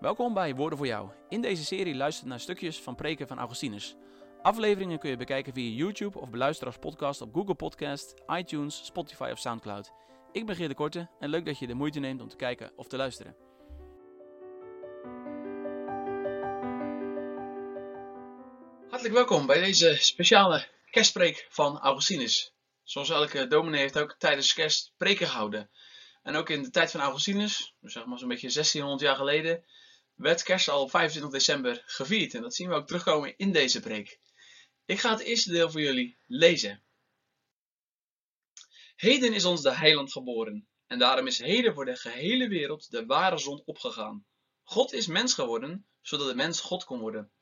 Welkom bij Woorden voor Jou. In deze serie luister je naar stukjes van preken van Augustinus. Afleveringen kun je bekijken via YouTube of beluisteren als podcast op Google Podcast, iTunes, Spotify of Soundcloud. Ik ben Geert de Korte en leuk dat je de moeite neemt om te kijken of te luisteren. Hartelijk welkom bij deze speciale kerstpreek van Augustinus. Zoals elke dominee heeft ook tijdens kerst preken gehouden. En ook in de tijd van Augustinus, dus zeg maar zo'n beetje 1600 jaar geleden, werd kerst al op 25 december gevierd. En dat zien we ook terugkomen in deze preek. Ik ga het eerste deel voor jullie lezen. Heden is ons de heiland geboren. En daarom is heden voor de gehele wereld de ware zon opgegaan. God is mens geworden, zodat de mens God kon worden.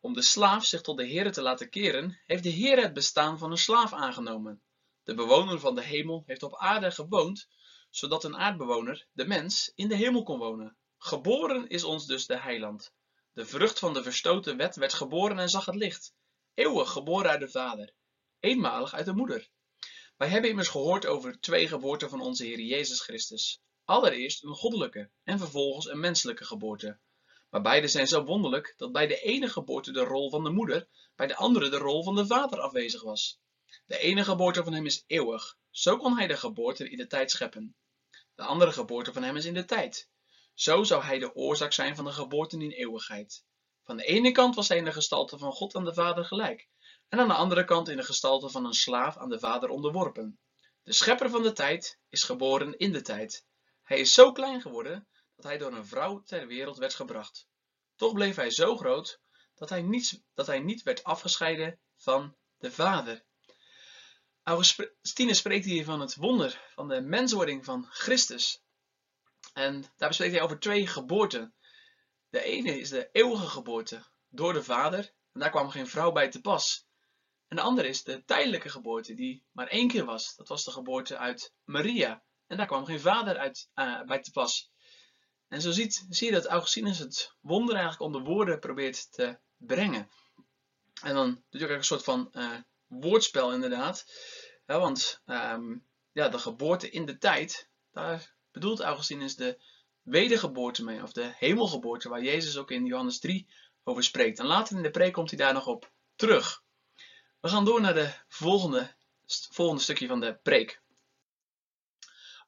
Om de slaaf zich tot de Heer te laten keren, heeft de Heer het bestaan van een slaaf aangenomen. De bewoner van de hemel heeft op aarde gewoond, zodat een aardbewoner, de mens, in de hemel kon wonen. Geboren is ons dus de heiland. De vrucht van de verstoten wet werd geboren en zag het licht. Eeuwig geboren uit de vader. Eenmalig uit de moeder. Wij hebben immers gehoord over twee geboorten van onze Heer Jezus Christus. Allereerst een goddelijke en vervolgens een menselijke geboorte. Maar beide zijn zo wonderlijk dat bij de ene geboorte de rol van de moeder, bij de andere de rol van de vader afwezig was. De ene geboorte van hem is eeuwig, zo kon hij de geboorte in de tijd scheppen. De andere geboorte van hem is in de tijd. Zo zou hij de oorzaak zijn van de geboorten in eeuwigheid. Van de ene kant was hij in de gestalte van God aan de Vader gelijk, en aan de andere kant in de gestalte van een slaaf aan de Vader onderworpen. De schepper van de tijd is geboren in de tijd. Hij is zo klein geworden dat hij door een vrouw ter wereld werd gebracht. Toch bleef hij zo groot dat hij, niets, dat hij niet werd afgescheiden van de Vader. Augustinus spreekt hier van het wonder van de menswording van Christus. En daar spreekt hij over twee geboorten. De ene is de eeuwige geboorte door de Vader, en daar kwam geen vrouw bij te pas. En de andere is de tijdelijke geboorte, die maar één keer was. Dat was de geboorte uit Maria. En daar kwam geen vader uit, uh, bij te pas. En zo ziet, zie je dat Augustinus het wonder eigenlijk onder woorden probeert te brengen. En dan ook een soort van uh, woordspel inderdaad. Ja, want um, ja, de geboorte in de tijd, daar bedoelt Augustinus de wedergeboorte mee, of de hemelgeboorte, waar Jezus ook in Johannes 3 over spreekt. En later in de preek komt hij daar nog op terug. We gaan door naar de volgende, volgende stukje van de preek.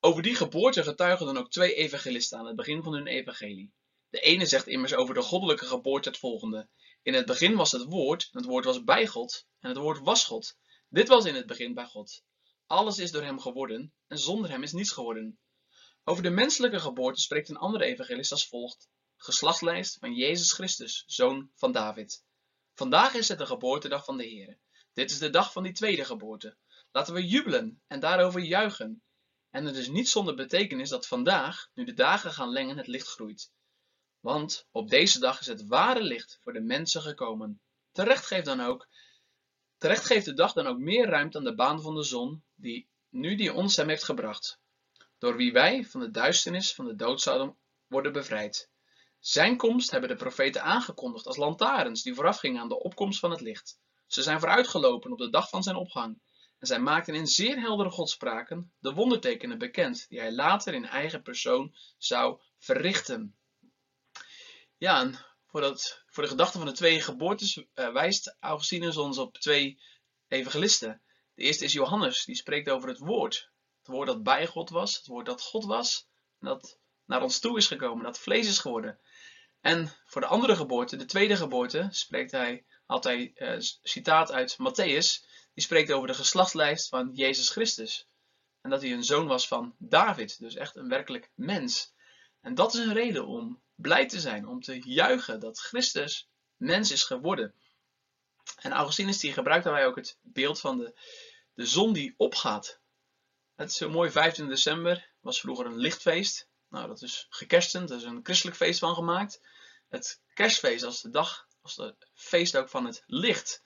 Over die geboorte getuigen dan ook twee evangelisten aan het begin van hun evangelie. De ene zegt immers over de goddelijke geboorte het volgende. In het begin was het woord, en het woord was bij God, en het woord was God. Dit was in het begin bij God. Alles is door hem geworden, en zonder hem is niets geworden. Over de menselijke geboorte spreekt een andere evangelist als volgt. Geslachtslijst van Jezus Christus, zoon van David. Vandaag is het de geboortedag van de Heer. Dit is de dag van die tweede geboorte. Laten we jubelen en daarover juichen. En het is niet zonder betekenis dat vandaag, nu de dagen gaan lengen, het licht groeit. Want op deze dag is het ware licht voor de mensen gekomen. Terecht geeft, dan ook, terecht geeft de dag dan ook meer ruimte aan de baan van de zon, die nu die ons hem heeft gebracht. Door wie wij van de duisternis van de dood zouden worden bevrijd. Zijn komst hebben de profeten aangekondigd als lantaarns die voorafgingen aan de opkomst van het licht. Ze zijn vooruitgelopen op de dag van zijn opgang. En zij maakten in zeer heldere godspraken de wondertekenen bekend, die hij later in eigen persoon zou verrichten. Ja, en voor, voor de gedachte van de twee geboortes uh, wijst Augustinus ons op twee evangelisten. De eerste is Johannes, die spreekt over het woord. Het woord dat bij God was, het woord dat God was, en dat naar ons toe is gekomen, dat vlees is geworden. En voor de andere geboorte, de tweede geboorte, spreekt hij, had hij uh, citaat uit Matthäus, die spreekt over de geslachtslijst van Jezus Christus. En dat hij een zoon was van David, dus echt een werkelijk mens. En dat is een reden om blij te zijn, om te juichen dat Christus mens is geworden. En Augustinus die gebruikt daarbij ook het beeld van de, de zon die opgaat. Het is mooi, 15 december was vroeger een lichtfeest. Nou, dat is gekerstend, er is een christelijk feest van gemaakt. Het kerstfeest als de dag, als de feest ook van het licht.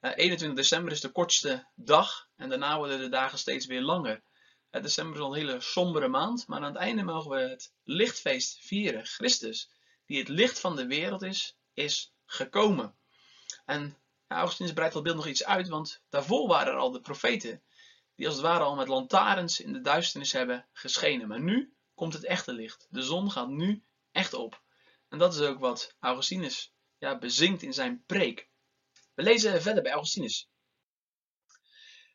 21 eh, december is de kortste dag en daarna worden de dagen steeds weer langer. Uh, december is al een hele sombere maand, maar aan het einde mogen we het lichtfeest vieren. Christus, die het licht van de wereld is, is gekomen. En ja, Augustinus breidt dat beeld nog iets uit, want daarvoor waren er al de profeten, die als het ware al met lantaarns in de duisternis hebben geschenen. Maar nu komt het echte licht. De zon gaat nu echt op. En dat is ook wat Augustinus ja, bezingt in zijn preek. We lezen verder bij Augustinus.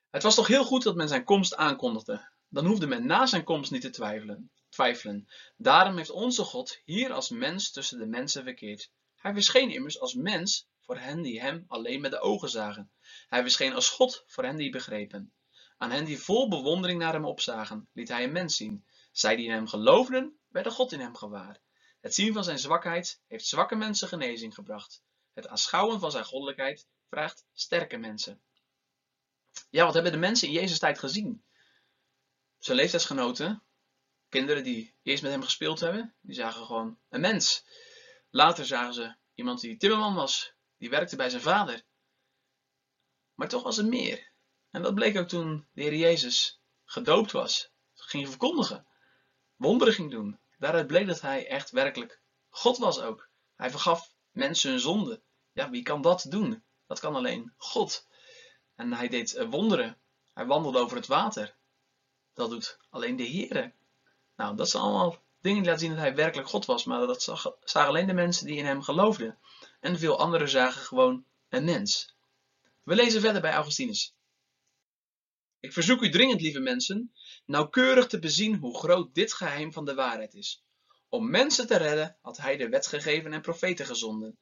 Het was toch heel goed dat men zijn komst aankondigde. Dan hoefde men na zijn komst niet te twijfelen. twijfelen. Daarom heeft onze God hier als mens tussen de mensen verkeerd. Hij verscheen immers als mens voor hen die hem alleen met de ogen zagen. Hij verscheen als God voor hen die begrepen. Aan hen die vol bewondering naar hem opzagen, liet hij een mens zien. Zij die in hem geloofden, werden God in hem gewaar. Het zien van zijn zwakheid heeft zwakke mensen genezing gebracht. Het aanschouwen van zijn goddelijkheid vraagt sterke mensen. Ja, wat hebben de mensen in Jezus tijd gezien? Zijn leeftijdsgenoten, kinderen die eerst met hem gespeeld hebben, die zagen gewoon een mens. Later zagen ze iemand die timmerman was, die werkte bij zijn vader. Maar toch was er meer. En dat bleek ook toen de Heer Jezus gedoopt was. Ging verkondigen. Wonderen ging doen. Daaruit bleek dat hij echt werkelijk God was ook. Hij vergaf mensen hun zonde. Ja, wie kan dat doen? Dat kan alleen God. En hij deed eh, wonderen. Hij wandelde over het water. Dat doet alleen de Heer. Nou, dat zijn allemaal dingen die laten zien dat hij werkelijk God was. Maar dat zagen alleen de mensen die in hem geloofden. En veel anderen zagen gewoon een mens. We lezen verder bij Augustinus. Ik verzoek u dringend, lieve mensen, nauwkeurig te bezien hoe groot dit geheim van de waarheid is. Om mensen te redden had hij de wet gegeven en profeten gezonden.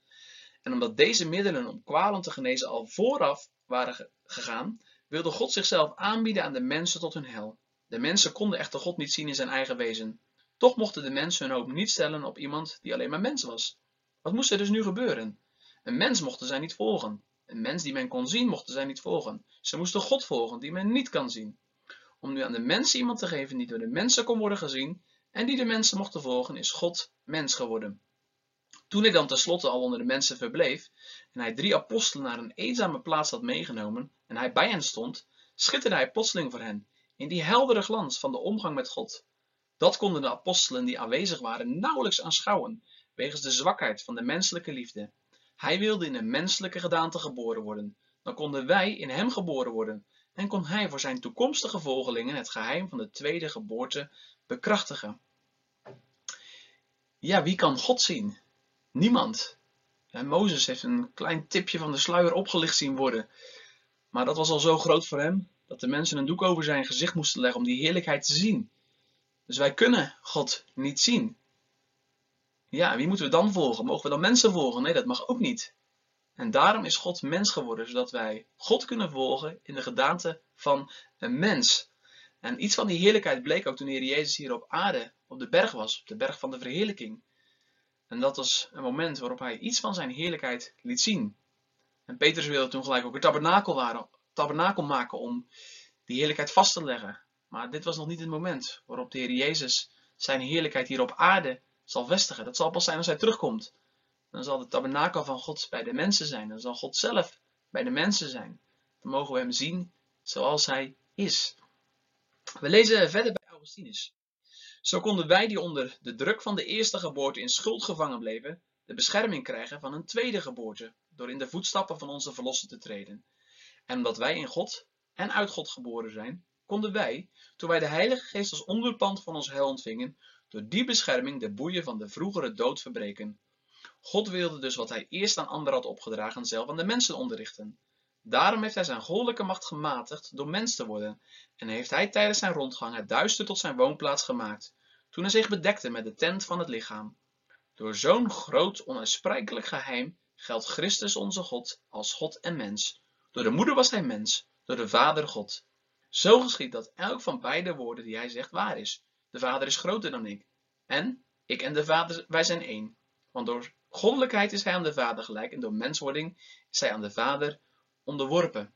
En omdat deze middelen om kwalen te genezen al vooraf waren gegaan, wilde God zichzelf aanbieden aan de mensen tot hun hel. De mensen konden echter God niet zien in zijn eigen wezen. Toch mochten de mensen hun hoop niet stellen op iemand die alleen maar mens was. Wat moest er dus nu gebeuren? Een mens mochten zij niet volgen. Een mens die men kon zien, mochten zij niet volgen. Ze moesten God volgen, die men niet kan zien. Om nu aan de mensen iemand te geven die door de mensen kon worden gezien en die de mensen mochten volgen, is God mens geworden. Toen hij dan tenslotte al onder de mensen verbleef en hij drie apostelen naar een eenzame plaats had meegenomen en hij bij hen stond, schitterde hij plotseling voor hen in die heldere glans van de omgang met God. Dat konden de apostelen die aanwezig waren nauwelijks aanschouwen, wegens de zwakheid van de menselijke liefde. Hij wilde in een menselijke gedaante geboren worden. Dan konden wij in hem geboren worden en kon hij voor zijn toekomstige volgelingen het geheim van de tweede geboorte bekrachtigen. Ja, wie kan God zien? Niemand. Mozes heeft een klein tipje van de sluier opgelicht zien worden. Maar dat was al zo groot voor hem dat de mensen een doek over zijn gezicht moesten leggen om die heerlijkheid te zien. Dus wij kunnen God niet zien. Ja, wie moeten we dan volgen? Mogen we dan mensen volgen? Nee, dat mag ook niet. En daarom is God mens geworden, zodat wij God kunnen volgen in de gedaante van een mens. En iets van die heerlijkheid bleek ook toen de Heer Jezus hier op aarde, op de berg was, op de berg van de verheerlijking. En dat was een moment waarop hij iets van zijn heerlijkheid liet zien. En Petrus wilde toen gelijk ook een tabernakel, waren, tabernakel maken om die heerlijkheid vast te leggen. Maar dit was nog niet het moment waarop de Heer Jezus zijn heerlijkheid hier op aarde zal vestigen. Dat zal pas zijn als hij terugkomt. Dan zal de tabernakel van God bij de mensen zijn. Dan zal God zelf bij de mensen zijn. Dan mogen we hem zien zoals hij is. We lezen verder bij Augustinus. Zo konden wij die onder de druk van de eerste geboorte in schuld gevangen bleven, de bescherming krijgen van een tweede geboorte, door in de voetstappen van onze verlosser te treden. En omdat wij in God en uit God geboren zijn, konden wij, toen wij de Heilige Geest als onderpand van ons heil ontvingen, door die bescherming de boeien van de vroegere dood verbreken. God wilde dus wat hij eerst aan anderen had opgedragen zelf aan de mensen onderrichten. Daarom heeft hij zijn goddelijke macht gematigd door mens te worden en heeft hij tijdens zijn rondgang het duister tot zijn woonplaats gemaakt, toen hij zich bedekte met de tent van het lichaam. Door zo'n groot onuitsprekelijk geheim geldt Christus onze God als God en mens. Door de moeder was hij mens, door de vader God. Zo geschiet dat elk van beide woorden die hij zegt waar is. De Vader is groter dan ik. En ik en de Vader, wij zijn één. Want door goddelijkheid is hij aan de Vader gelijk en door menswording is hij aan de Vader onderworpen.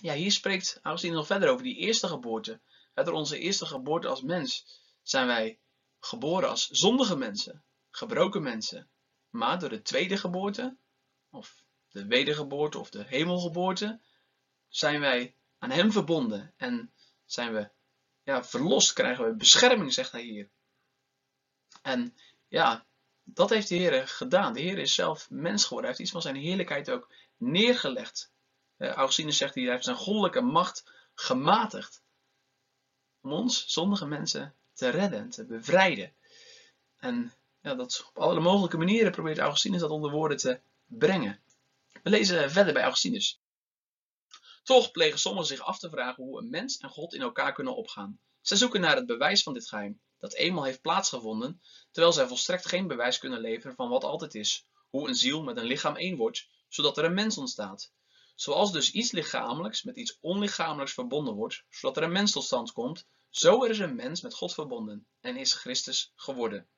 Ja, hier spreekt Augustine nog verder over die eerste geboorte. Door onze eerste geboorte als mens zijn wij geboren als zondige mensen, gebroken mensen. Maar door de tweede geboorte, of de wedergeboorte of de hemelgeboorte, zijn wij aan hem verbonden en zijn we ja, verlost, krijgen we bescherming, zegt hij hier. En ja, dat heeft de Heer gedaan. De Heer is zelf mens geworden. Hij heeft iets van zijn heerlijkheid ook neergelegd. Uh, Augustinus zegt hij, hij heeft zijn goddelijke macht gematigd. Om ons, zondige mensen, te redden, te bevrijden. En ja, dat op alle mogelijke manieren probeert Augustinus dat onder woorden te brengen. We lezen verder bij Augustinus. Toch plegen sommigen zich af te vragen hoe een mens en God in elkaar kunnen opgaan. Zij zoeken naar het bewijs van dit geheim, dat eenmaal heeft plaatsgevonden, terwijl zij volstrekt geen bewijs kunnen leveren van wat altijd is, hoe een ziel met een lichaam één wordt, zodat er een mens ontstaat. Zoals dus iets lichamelijks met iets onlichamelijks verbonden wordt, zodat er een mens tot stand komt, zo is een mens met God verbonden en is Christus geworden.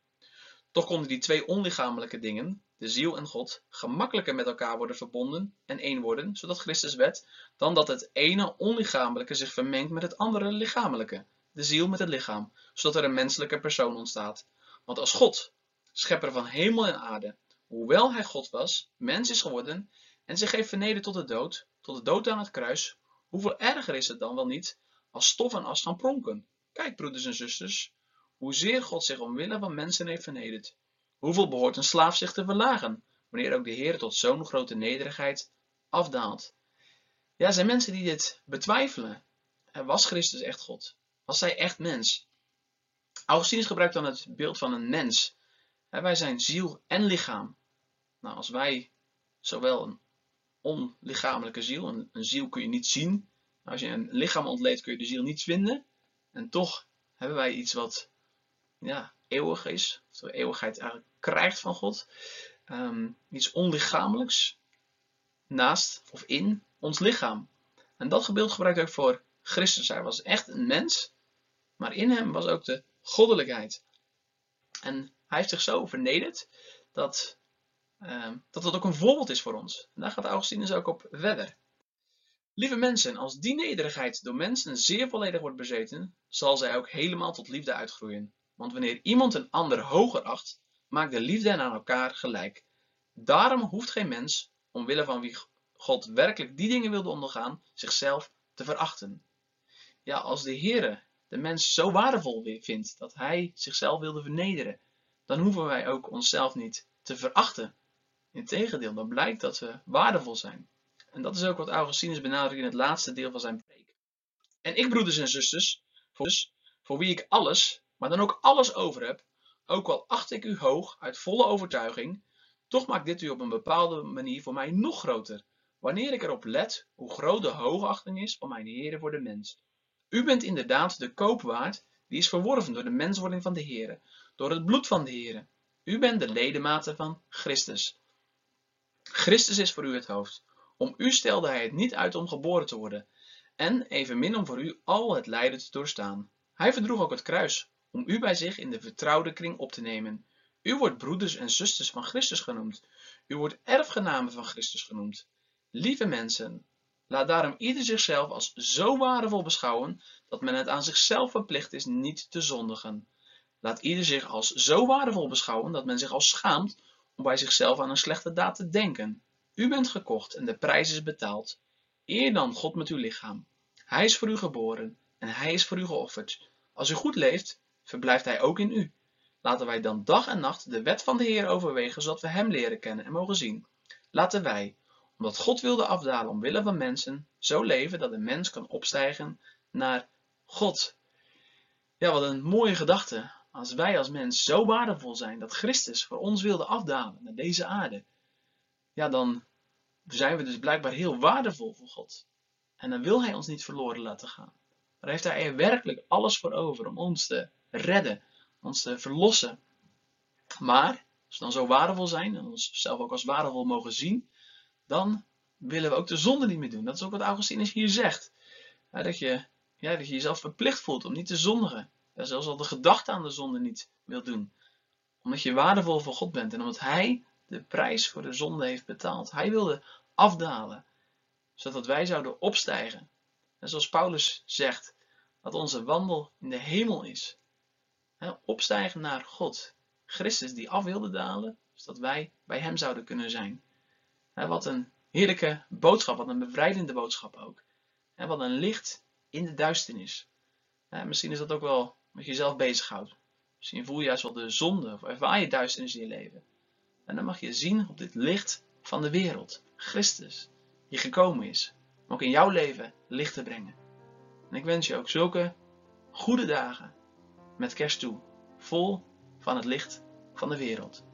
Toch konden die twee onlichamelijke dingen, de ziel en God, gemakkelijker met elkaar worden verbonden en één worden, zodat Christus werd, dan dat het ene onlichamelijke zich vermengt met het andere lichamelijke, de ziel met het lichaam, zodat er een menselijke persoon ontstaat. Want als God, schepper van hemel en aarde, hoewel hij God was, mens is geworden en zich heeft vernederd tot de dood, tot de dood aan het kruis, hoeveel erger is het dan wel niet als stof en as gaan pronken? Kijk, broeders en zusters, hoezeer God zich omwille van mensen heeft vernederd. Hoeveel behoort een slaaf zich te verlagen, wanneer ook de Heer tot zo'n grote nederigheid afdaalt? Ja, zijn mensen die dit betwijfelen. Was Christus echt God? Was hij echt mens? Augustinus gebruikt dan het beeld van een mens. Wij zijn ziel en lichaam. Nou, als wij zowel een onlichamelijke ziel, een, een ziel kun je niet zien. Als je een lichaam ontleedt kun je de ziel niet vinden. En toch hebben wij iets wat ja, eeuwig is, of de eeuwigheid eigenlijk krijgt van God. Ehm, iets onlichamelijks naast of in ons lichaam. En dat gebeeld gebruikt ook voor Christus. Hij was echt een mens, maar in hem was ook de goddelijkheid. En hij heeft zich zo vernederd dat, uh, dat ook een voorbeeld is voor ons. Daar gaat Augustinus ook op verder. Lieve mensen, als die nederigheid door mensen zeer volledig wordt bezeten, zal zij ook helemaal tot liefde uitgroeien. Want wanneer iemand een ander hoger acht, maakt de liefde aan elkaar gelijk. Daarom hoeft geen mens, omwille van wie God werkelijk die dingen wilde ondergaan, zichzelf te verachten. Ja, als de Heere de mens zo waardevol vindt dat hij zichzelf wilde vernederen, dan hoeven wij ook onszelf niet te verachten. Integendeel, dan blijkt dat we waardevol zijn. En dat is ook wat Augustinus benadrukt in het laatste deel van zijn preek. En ik, broeders en zusters, voor wie ik alles, maar dan ook alles over heb, ook al acht ik u hoog uit volle overtuiging, toch maakt dit u op een bepaalde manier voor mij nog groter, wanneer ik erop let hoe groot de hoogachting is van mijn Heer voor de mens. U bent inderdaad de koop waard, die is verworven door de menswording van de Heer, door het bloed van de Heer. U bent de ledematen van Christus. Christus is voor u het hoofd. Om u stelde hij het niet uit om geboren te worden, en evenmin om voor u al het lijden te doorstaan. Hij verdroeg ook het kruis, om u bij zich in de vertrouwde kring op te nemen. U wordt broeders en zusters van Christus genoemd. U wordt erfgenamen van Christus genoemd. Lieve mensen, laat daarom ieder zichzelf als zo waardevol beschouwen dat men het aan zichzelf verplicht is niet te zondigen. Laat ieder zich als zo waardevol beschouwen dat men zich al schaamt om bij zichzelf aan een slechte daad te denken. U bent gekocht en de prijs is betaald. Eer dan God met uw lichaam. Hij is voor u geboren en hij is voor u geofferd. Als u goed leeft, verblijft hij ook in u. Laten wij dan dag en nacht de wet van de Heer overwegen, zodat we hem leren kennen en mogen zien. Laten wij, omdat God wilde afdalen omwille van mensen, zo leven dat de mens kan opstijgen naar God. Ja, wat een mooie gedachte. Als wij als mens zo waardevol zijn dat Christus voor ons wilde afdalen naar deze aarde, ja, dan zijn we dus blijkbaar heel waardevol voor God. En dan wil Hij ons niet verloren laten gaan. Daar heeft Hij er werkelijk alles voor over om ons te redden, ons te verlossen. Maar, als we dan zo waardevol zijn en onszelf ook als waardevol mogen zien, dan willen we ook de zonde niet meer doen. Dat is ook wat Augustinus hier zegt. dat, je, ja, dat je jezelf verplicht voelt om niet te zondigen. Zelfs al de gedachte aan de zonde niet wil doen. Omdat je waardevol voor God bent en omdat Hij de prijs voor de zonde heeft betaald. Hij wilde afdalen, zodat wij zouden opstijgen. En zoals Paulus zegt, dat onze wandel in de hemel is. Opstijgen naar God. Christus die af wilde dalen, zodat wij bij Hem zouden kunnen zijn. wat een heerlijke boodschap, wat een bevrijdende boodschap ook. wat een licht in de duisternis. misschien is dat ook wel je jezelf bezighoudt. Misschien voel je juist wel de zonde of ervaar je duisternis in je leven. En dan mag je zien op dit licht van de wereld, Christus, die gekomen is, om ook in jouw leven licht te brengen. En ik wens je ook zulke goede dagen met kerst toe, vol van het licht van de wereld.